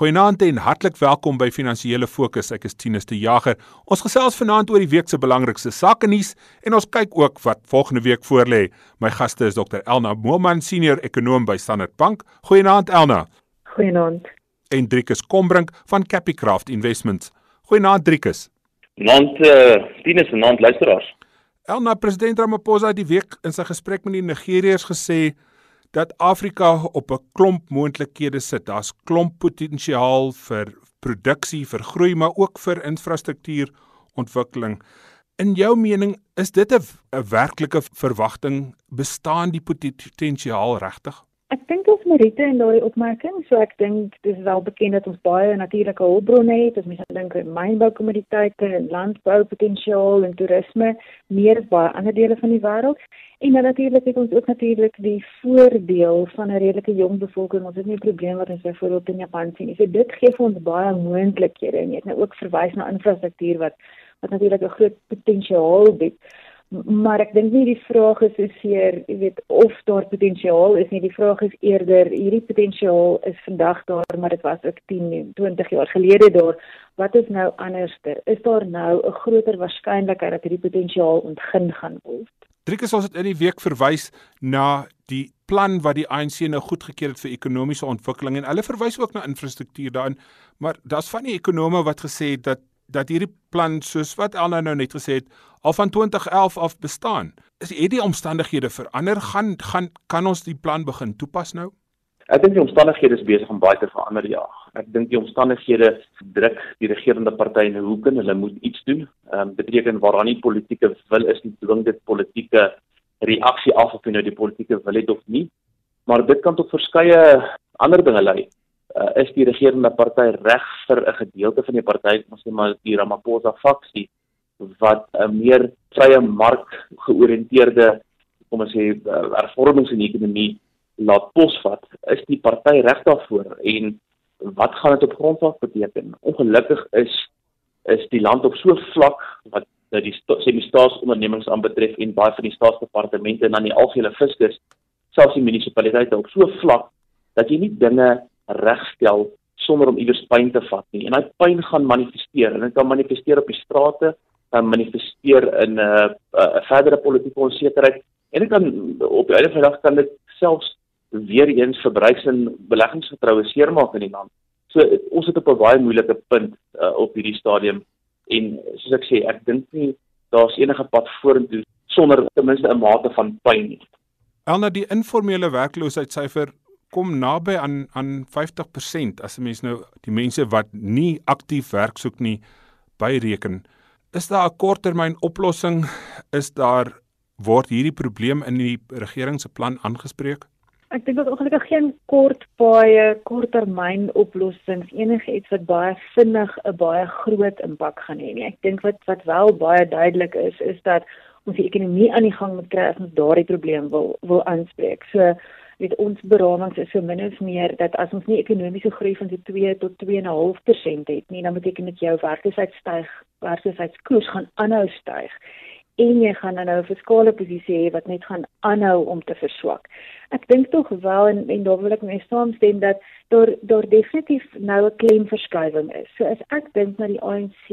Goeienaand en hartlik welkom by Finansiële Fokus. Ek is Tinus de Jager. Ons gesels vanaand oor die week se belangrikste sake nuus en ons kyk ook wat volgende week voorlê. My gaste is Dr Elna Moelman, senior ekonom by Standard Bank. Goeienaand Elna. Goeienaand. En Driekus Kombrink van Capicraft Investments. Goeienaand Driekus. Naand uh, Tinus en naand luisteraars. Elna, president Ramaphosa het die week in sy gesprek met die Nigeriërs gesê dat Afrika op 'n klomp moontlikhede sit. Daar's klomp potensiaal vir produksie, vir groei, maar ook vir infrastruktuurontwikkeling. In jou mening, is dit 'n werklike verwagting? Bestaan die potensiaal regtig? Ek dink ons meriete in daai opmerking, so ek dink dis wel bekend dat ons baie natuurlike hulpbronne het, as mens dink aan mynboukommoditeite en landboupotensiaal en toerisme, meer as baie ander dele van die wêreld. En dan natuurlik het ons ook natuurlik die voordeel van 'n redelike jong bevolking. Ons het nie 'n probleem wat ons byvoorbeeld in Japan sien nie. So dit gee vir ons baie moontlikhede en jy het nou ook verwys na infrastruktuur wat wat natuurlik 'n groot potensiaal bied. Maar ek dink nie die vraag is seker, jy weet, of daar potensiaal is nie. Die vraag is eerder hierdie potensiaal is vandag daar, maar dit was ook 10, 20 jaar gelede daar. Wat is nou anderster? Is daar nou 'n groter waarskynlikheid dat hierdie potensiaal ontgin gaan word? Driekus ons het in die week verwys na die plan wat die ANC nou goedgekeur het vir ekonomiese ontwikkeling en hulle verwys ook na infrastruktuur daarin maar daar's van die ekonome wat gesê het dat dat hierdie plan soos wat Elna nou net gesê het al van 2011 af bestaan is het die omstandighede verander gaan gaan kan ons die plan begin toepas nou Ek dink die omstandighede is besig om baie te verander ja. Ek dink die omstandighede druk die regerende party in 'n hoek en hulle moet iets doen. Ehm um, beteken waar daar nie politieke wil is nie, dwing dit politieke reaksie af of jy nou die politieke wil het of nie. Maar dit kan tot verskeie ander dinge lei. Uh, is die regerende party reg vir 'n gedeelte van die party, ons sê maar die Ramaphosa faksie wat 'n meer vrye mark georiënteerde kom ons sê uh, hervormings in die ekonomie laat posvat, is die party reg daarvoor en wat gaan dit op grondslag beteken? Ongelukkig is is die land op so vlak wat dat die sê die staatsondernemings aanbetref en baie van die staatsdepartemente en dan die algehele fiskus selfs die munisipaliteite op so vlak dat jy nie dinge regstel sonder om iewers pyn te vat nie. En daai pyn gaan manifesteer en dit kan manifesteer op die strate, kan manifesteer in 'n uh, 'n uh, verdere politieke onsekerheid en dit kan op die einde van die dag kan dit selfs weer eens verbruiks- en beleggingsvertroue seermaak in die land. So ons het op 'n baie moeilike punt uh, op hierdie stadium en soos ek sê, ek dink nie daar's enige pad vorentoe sonder ten minste 'n mate van pyn nie. Elna die informele werkloosheidssyfer kom naby aan aan 50% as 'n mens nou die mense wat nie aktief werk soek nie byreken. Is daar 'n korttermyn oplossing? Is daar word hierdie probleem in die regering se plan aangespreek? Ek dink dat ongelukkig geen kort baie korttermyn oplossings enige iets wat baie vinnig 'n baie groot impak gaan hê nie. Ek dink wat wat wel baie duidelik is is dat ons die ekonomie aan die gang moet kry as ons daardie probleem wil wil aanspreek. So weet ons beramings is so min of meer dat as ons nie ekonomiese groei van so 2 tot 2.5% het nie, dan beteken dit jou werkloosheid styg, werkloosheidskoers gaan aanhou styg en jy gaan dan nou 'n fiskale posisie hê wat net gaan aanhou om te verswak. Ek dink tog wel en en daar wil ek mee saamstem dat daar daar definitief nou 'n klemverskywing is. So as ek dink na die ANC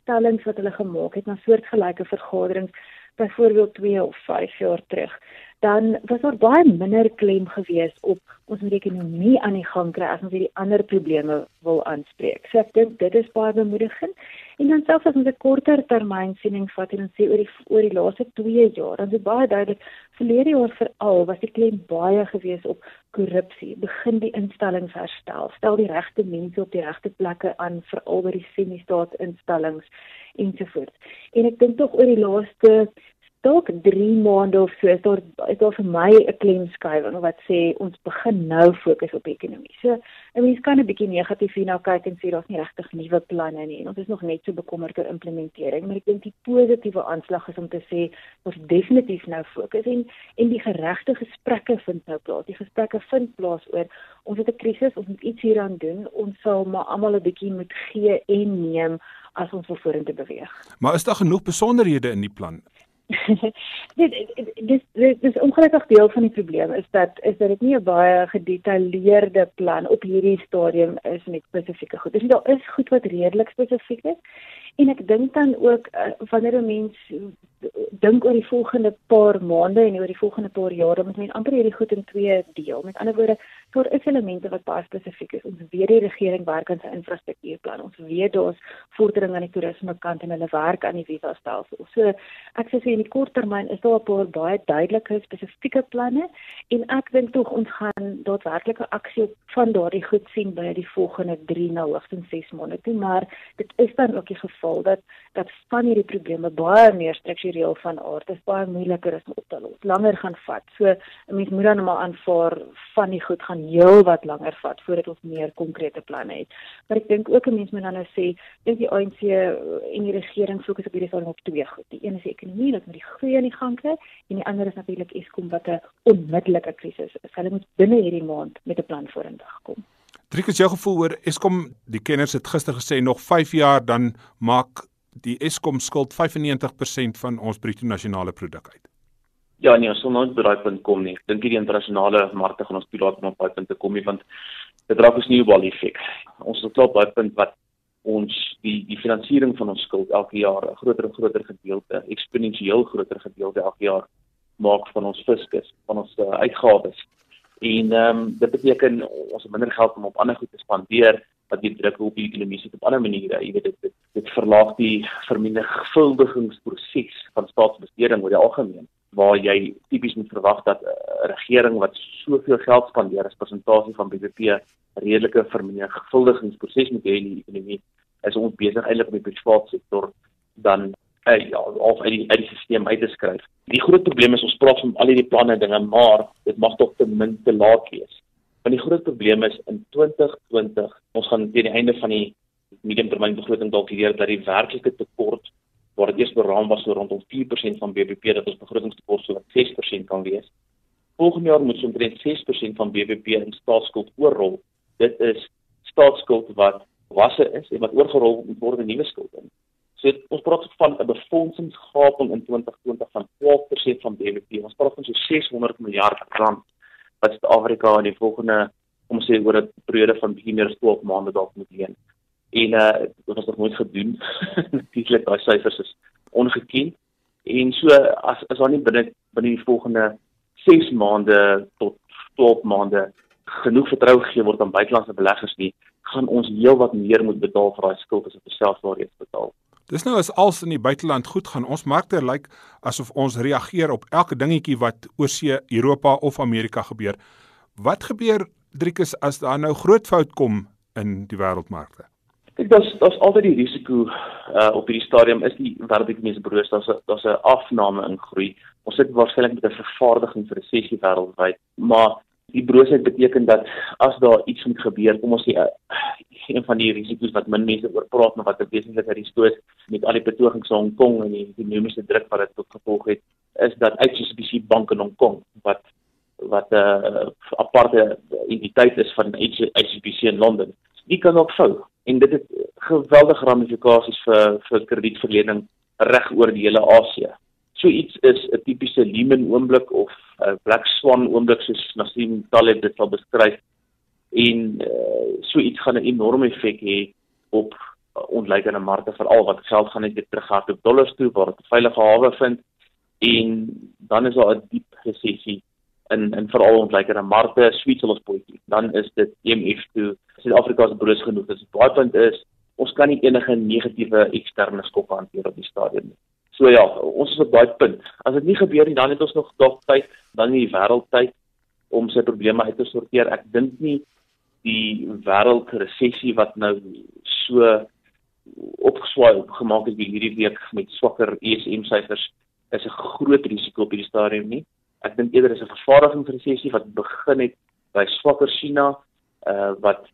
stellings wat hulle gemaak het na soortgelyke vergaderings byvoorbeeld 2 of 5 jaar terug, dan was daar baie minder klem gewees op ons moet die ekonomie aan die gang kry as ons hierdie ander probleme wil aanspreek. So ek dink dit is baie bemoedigend. En dan selfs as ons 'n korter termyn siening vat en ons sê oor die oor die laaste 2 jaar, dan is baie duidelik verlede jaar veral was die klem baie gewees op korrupsie. Begin die instellings herstel, stel die regte mense op die regte plekke aan veral by die semi-staatsinstellings ensovoorts. En ek dink tog oor die laaste dalk 3 maande of so is daar is daar vir my 'n klemskywing wat sê ons begin nou fokus op ekonomie. So 'n mens kan 'n bietjie negatief hierna kyk en sê daar's nie regtig nuwe planne nie en ons is nog net so bekommerd oor implementering, maar ek dink die positiewe aanslag is om te sê ons definitief nou fokus en en die geregte gesprekke vind nou plaas. Die gesprekke vind plaas oor ons het 'n krisis, ons moet iets hieraan doen. Ons sal maar almal 'n bietjie moet gee en neem as ons vorentoe beweeg. Maar is daar genoeg besonderhede in die plan? dit dis dis dis ongelukkig deel van die probleem is dat is dat dit nie 'n baie gedetailleerde plan op hierdie stadium is met spesifieke goed. Dis daar is goed wat redelik spesifiek is. En ek dink dan ook uh, wanneer 'n mens dink oor die volgende paar maande en oor die volgende paar jare, moet mens amper hierdie goed in twee deel. Met ander woorde, daar is elemente wat baie spesifiek is. Ons weet die regering werk aan sy infrastruktuurplan. Ons weet daar's vordering aan die toerisme kant en hulle werk aan die visa stelsel. So ek sê in die kort termyn is daar 'n paar baie duidelike spesifieke planne en ek dink tog ons gaan daadwerklike aksie van daardie goed sien by die volgende 3 na hoogstens 6 maande toe, maar dit is dan ook die geval dat dat van hierdie probleme baie meer struktureel van aard is, baie moeiliker is om op te los, langer gaan vat. So 'n mens moet dan maar aanvaar van die goed gaan heel wat langer vat voordat ons meer konkrete planne het. Maar ek dink ook 'n mens moet dan nou sê, dink die ANC en die regering fokus op hierdie saak op twee goed. Die een is die ekonomie, dat met die groei aan die gang kry, en die ander is natuurlik Eskom wat 'n onmiddellike krisis is. Hulle moet binne hierdie maand met 'n plan vorentoe kom. Trikus jou gevoel oor Eskom, die kenners het gister gesê nog 5 jaar dan maak die Eskom skuld 95% van ons bruto nasionale produk uit. Ja nee, ons sal nooit by daai punt kom nie. Dink die internasionale markte gaan ons om op daai punt te kom nie want dit raak ons nie op al effek. Ons sal tot daai punt wat ons die die finansiering van ons skuld elke jaar 'n groter en groter gedeelte, eksponensieel groter gedeelte elke jaar maak van ons fiskus, van ons uh, uitgawes. En ehm um, dit beteken ons het minder geld om op ander goed te spandeer wat die druk op die ekonomie sit op ander maniere. Jy weet dit dit, dit verlaag die vermenigvuldigingsproses van staatsbesteding oor die algemeen waar jy tipies moet verwag dat 'n uh, regering wat soveel geld spandeer as persentasie van BBP redelike vermenigvuldigingsproses moet hê in die ekonomie is ons besig eintlik met die private sektor dan uh, ja of uit die uit die stelsel uit te skryf. Die groot probleem is ons praat van al hierdie planne en dinge, maar dit mag tog ten minste laat wees. Want die groot probleem is in 2020, ons gaan teen die einde van die mediumtermynbegroting dalk hierdeur dat die werklike tekort waar dit eers beraam was so rondom 4% van BBP dat ons begrotingstekort so 6% kan wees. Volgende jaar moet ons omtrent 6% van BBP in staatsskuld oorrol. Dit is staatsskuld wat wasse is en wat oorgerol word in nuwe skuld in. So ons praat van 'n befondsingsgaping in 2020 van 12% van BBP. Ons praat van so 600 miljard rand wat Suid-Afrika in die volgende om sê oor 'n periode van bietjie meer as 12 maande dalk moet leen en uh dit was nog nooit gedoen. Natuurlik daai syfers is ongeken. En so as as daar nie binne binne die volgende 6 maande tot 12 maande genoeg vertroue gegee word aan buitelandse beleggers nie, gaan ons heelwat meer moet betaal vir daai skuld as wat ons self alreeds betaal. Dis nou as als in die buiteland goed gaan, ons markte lyk like asof ons reageer op elke dingetjie wat oorsee Europa of Amerika gebeur. Wat gebeur Driekus as daar nou groot fout kom in die wêreldmarkte? Ek dink daar's altyd die risiko uh op hierdie stadium is die wêreldekonomie broos daar's 'n daar's 'n afname in groei. Ons sit waarskynlik met 'n vervaardigingsresessie wêreldwyd, maar die broosheid beteken dat as daar iets moet gebeur, kom ons sê uh, een van die risiko's wat min mense oor praat, maar wat 'n wesentlike risiko is met al die betogings in Hong Kong en die ekonomiese druk wat dit tot gevolg het, is dat HSBC Bank in Hong Kong wat wat 'n uh, aparte entiteit is van HSBC in Londen, die kan ook vou en dit het geweldige ramifikasies vir vir kredietverlening reg oor die hele Asië. So iets is 'n tipiese Lehman oomblik of 'n Black Swan oomblik soos Nassim Taleb dit sal beskryf. En uh, so iets gaan 'n enorme effek hê op uh, ontleikende markte veral wat geld gaan net weer teruggaan op dollars toe waar dit 'n veilige hawe vind en dan is daar 'n diep resessie in in veral ontleikende markte, Switserland politiek. Dan is dit IMF toe Suid-Afrika se broos genoeg. Dis baie punt is ons kan nie enige negatiewe eksterne skokke hanteer op die stadium nie. So ja, ons is op daai punt. As dit nie gebeur nie, dan het ons nog dalk tyd, dan die wêreld tyd om sy probleme uit te sorteer. Ek dink nie die wêreldresessie wat nou so opgeswaai gemaak het hierdie week met swakker ESM syfers is 'n groot risiko op hierdie stadium nie. Ek dink eerder is 'n vervaardigingsresessie wat begin het by swakker China, uh wat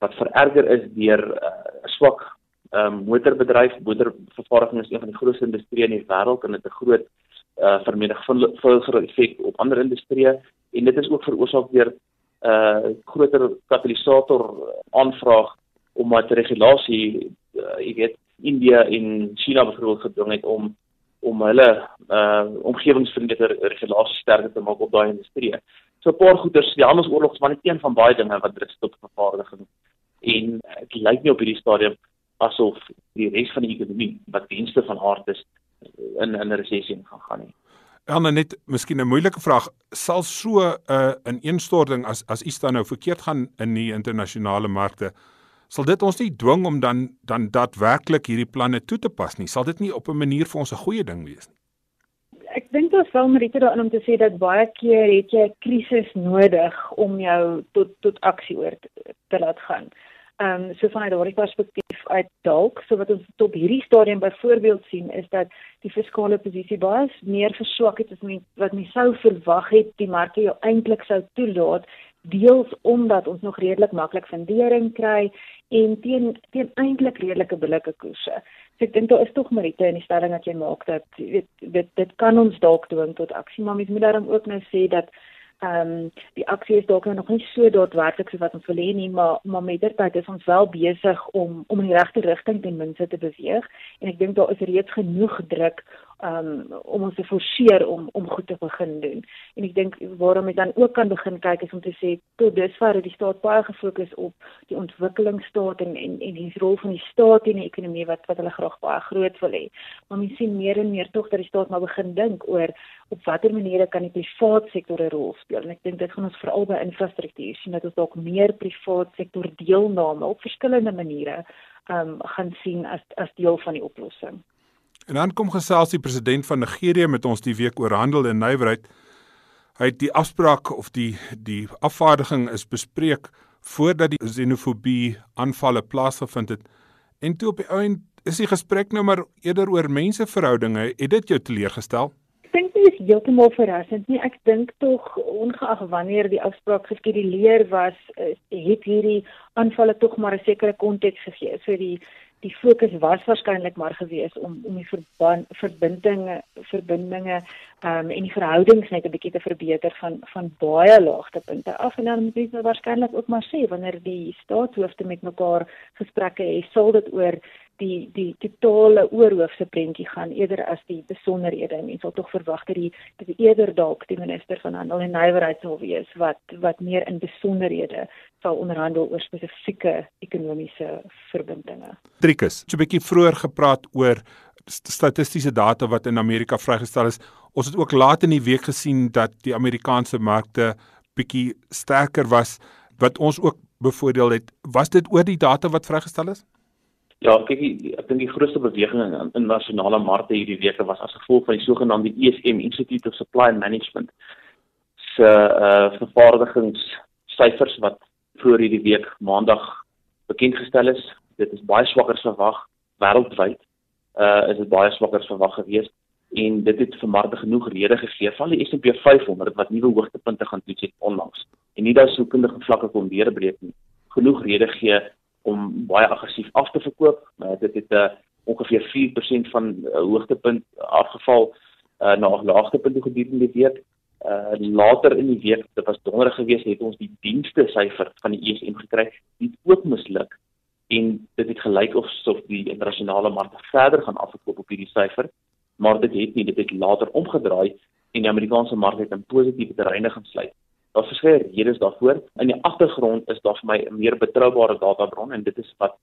wat vererger is deur 'n uh, swak um, motorbedryf. Motorvervaardiging is een van die grootste industrieë in die wêreld en dit 'n groot uh, vermenigvuldiger effek op ander industrieë en dit is ook veroorsaak deur 'n uh, groter katalisator aanvraag omdat regulasie uh, jy weet India en China byvoorbeeld gedwing het om om hulle uh omgewingsvriendelike regulasies sterker te maak op daai industrie. So 'n paar goeders, die handelsoorlog is maar net een van baie dinge wat druk tot vervaardiging. En dit lyk nie op hierdie stadium asof die res van die ekonomie wat dienste van aard is in in 'n resessie gaan gaan nie. Anna net miskien 'n moeilike vraag, sal so 'n uh, in ineenstorting as as iets dan nou verkeerd gaan in die internasionale markte, sal dit ons nie dwing om dan dan daadwerklik hierdie planne toe te pas nie. Sal dit nie op 'n manier vir ons 'n goeie ding wees nie? Ek dink is wel Marita daarin om te sê dat baie keer het jy 'n krisis nodig om jou tot tot aksie oor te, te laat gaan. Ehm um, so vanuit daardie perspektief uit dalk so wat ons tot hierdie stadium byvoorbeeld sien is dat die fiskale posisie baie meer verswak het as mens wat mens sou verwag het die marke jou eintlik sou toelaat deels omdat ons nog redelik maklik fundering kry en teen teen eintlik redelike billike koerse. So ek dink daar is tog Marite in die stelling wat jy maak dat weet dit dit kan ons dalk dwing tot aksie maar mens moet daarom ook nou sê dat ehm um, die aksie is dalk nou nog nie so daadwerklik so wat ons wil hê nie, maar maar met dit tyd is ons wel besig om om in die regte rigting ten minste te beweeg. En ek dink daar is reeds genoeg druk um, om ons te forceer om om goed te begin doen. En ek dink waarom ek dan ook kan begin kyk is om te sê tot dusver het die staat baie gefokus op die ontwikkelingsstaat en en en die rol van die staat in die ekonomie wat wat hulle graag baie groot wil hê. Maar mens sien meer en meer tog dat die staat maar begin dink oor op watter maniere kan die privaat sektor 'n rol speel. En ek dink dit gaan ons veral by infrastruktuur sien dat ons dalk meer privaat sektor deelname op verskillende maniere um gaan sien as as deel van die oplossing. En dan kom gesels die president van Nigerië met ons die week oor handel en nywerheid. Hy het die afspraak of die die afvaardiging is bespreek voordat die xenofobie aanvalle plaasgevind het. En toe op die ouend is die gesprek nou maar eerder oor menseverhoudinge. Het dit jou teleurgestel? Ek dink dit is heeltemal verrassend nie. Ek dink tog ongeag wanneer die afspraak geskeduleer was, het hierdie aanvalle tog maar 'n sekere konteks gegee. So die die fokus was waarskynlik maar gewees om om die verband verbindinge verbindinge um, en die verhoudings net 'n bietjie te verbeter van van baie laagtepunte af. En dan moet jy waarskynlik ook maar sê wanneer die staatshoofde met mekaar gesprekke het sal dit oor die die totale oorhoofse prentjie gaan eerder as die besonderhede. Mense sal tog verwag dat die dit eerder dalk die minister van handel en nywerheid sal wees wat wat meer in besonderhede sal onderhandel oor spesifieke ekonomiese verbindinge. Trikus. So 'n bietjie vroeër gepraat oor statistiese data wat in Amerika vrygestel is. Ons het ook laat in die week gesien dat die Amerikaanse markte bietjie sterker was wat ons ook bevoordeel het. Was dit oor die data wat vrygestel is? Ja, kyk, ek dink die grootste beweging in internasionale markte hierdie week was as gevolg van die sogenaamde ESM Institute of Supply Management se uh vervaardigingssyfers wat voor hierdie week maandag bekend gestel is. Dit is baie swakker as verwag wêreldwyd. Uh is dit baie swakker as verwag gewees en dit het vir markte genoeg rede gegee van die S&P 500 wat nuwe hoogtepunte gaan toets het onlangs. En nie dat soekendige vlakke kon deurbreek nie. Genoeg rede gee om baie aggressief af te verkoop. Uh, dit het uh, ongeveer 4% van uh, hoogtepunt afgeval uh, na laagtepunt gedurende die week. Uh, later in die week, dit was donderdag gewees, het ons die dienste syfer van die ESM gekry. Dit ook misluk en dit het gelyk of sof die internasionale markte verder gaan afkoop op hierdie syfer, maar dit het nie, dit het later omgedraai en die Amerikaanse mark het in positiewe terreine gaan sluit. Daar's verskeie redes daarvoor. In die agtergrond is daar vir my 'n meer betroubare databron en dit is wat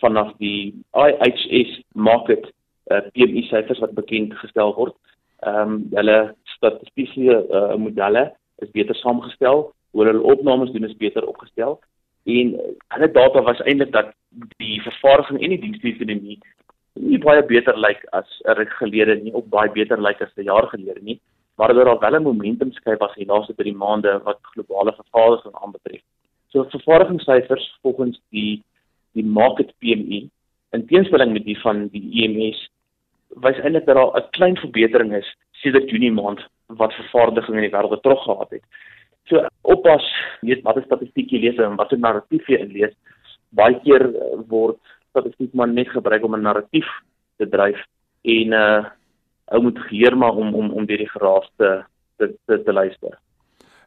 vanaf die IHS market uh, PMI syfers wat bekend gestel word. Ehm um, hulle statistiese uh, modelle is beter saamgestel, hoe hulle opnames doen is beter opgestel en hulle data was eintlik dat die vervaardiging en die dienste-ekonomie nie baie beter lyk as 'n ruk gelede nie, of baie beter lyk as 'n jaar gelede nie maar daar al wel 'n momentum skep as die laaste 3 maande wat globale vervaardiging aanbetref. So vervaardigingssyfers volgens die die market PMI in teenstelling met die van die EMS wys eintlik dat daar 'n klein verbetering is sedert Junie maand wat vervaardiging in die wêreld betrok gehad het. So oppas, weet wat is statistiek jy lees en wat 'n narratief jy inlees. Baie keer word statistiek maar net gebruik om 'n narratief te dryf en uh ou moet geheer maar om om om deur die geraas te te te, te luister.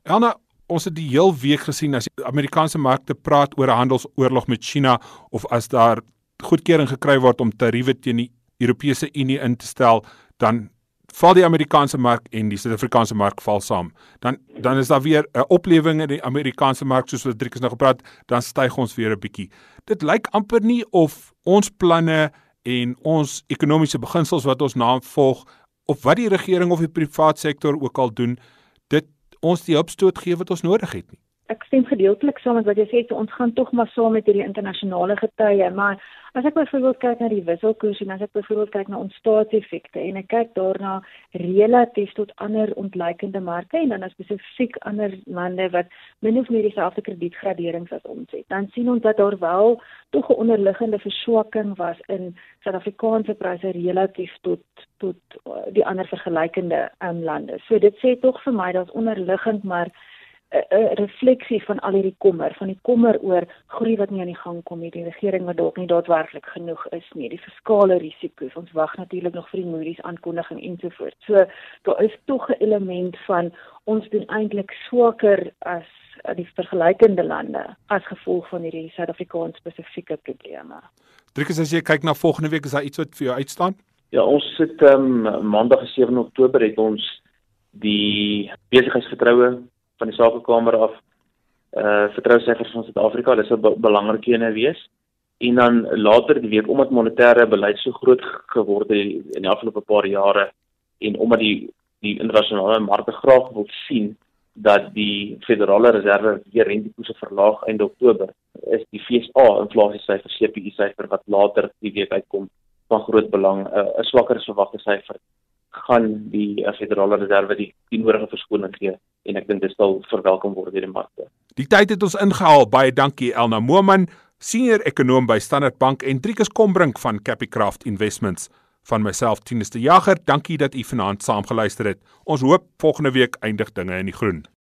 Elna, ons het die heel week gesien as die Amerikaanse markte praat oor 'n handelsoorlog met China of as daar goedkeuring gekry word om tariewe teen die Europese Unie in te stel, dan val die Amerikaanse mark en die Suid-Afrikaanse mark val saam. Dan dan is daar weer 'n oplewing in die Amerikaanse mark soos wat Driekus nou gepraat, dan styg ons weer 'n bietjie. Dit lyk amper nie of ons planne en ons ekonomiese beginsels wat ons navolg of wat die regering of die privaat sektor ook al doen, dit ons die hulpstoot gee wat ons nodig het nie ek stem gedeeltelik saam met wat jy sê, so ons gaan tog maar saam met hierdie internasionale getye, maar as ek byvoorbeeld kyk na die wisselkoers en as ek byvoorbeeld kyk na ons staatseffekte en ek kyk daarna relatief tot ander ontleikende marke en dan spesifiek ander lande wat min of meer dieselfde kredietgraderings as ons het, dan sien ons dat daar wel tog 'n onderliggende verswakking was in Suid-Afrikaanse pryse relatief tot tot uh, die ander vergelykende um, lande. So dit sê tog vir my daar's onderliggend maar 'n refleksie van al hierdie kommer, van die kommer oor groei wat nie aan die gang kom nie, die regering wat dalk nie daadwerklik genoeg is nie, die fiskale risiko's. Ons wag natuurlik nog vir die Moody's aankondiging ensovoorts. So daar is tog 'n element van ons doen eintlik swakker as die vergelykende lande as gevolg van hierdie Suid-Afrikaanse spesifieke probleme. Driekus as jy kyk na volgende week is daar iets wat vir jou uitstaan? Ja, ons sit ehm um, maandag 7 Oktober het ons die besigheidsvertroue van die sakekamer af uh vertrousyfers van Suid-Afrika, dis 'n belangrike ene wees. En dan later die week omdat monetêre beleid so groot geword het in die afgelope paar jare en omdat die die internasionale markte graag wil sien dat die Federale Reserve weer rentekoerse verlaag einde Oktober, is die FSA inflasiesyfer CPI syfer wat later die week uitkom van groot belang, 'n uh, swakker verwagte syfer gaan die uh, Federale Reserve die, die nodige verskoning gee en ek dink dit sal verwelkom word deur die markte. Die tyd het ons ingehaal. Baie dankie Elna Moman, senior ekonom by Standard Bank en Driekus Kombrink van Capicraft Investments. Van myself Tinus de Jager, dankie dat u vanaand saamgeluister het. Ons hoop volgende week eindig dinge in die groen.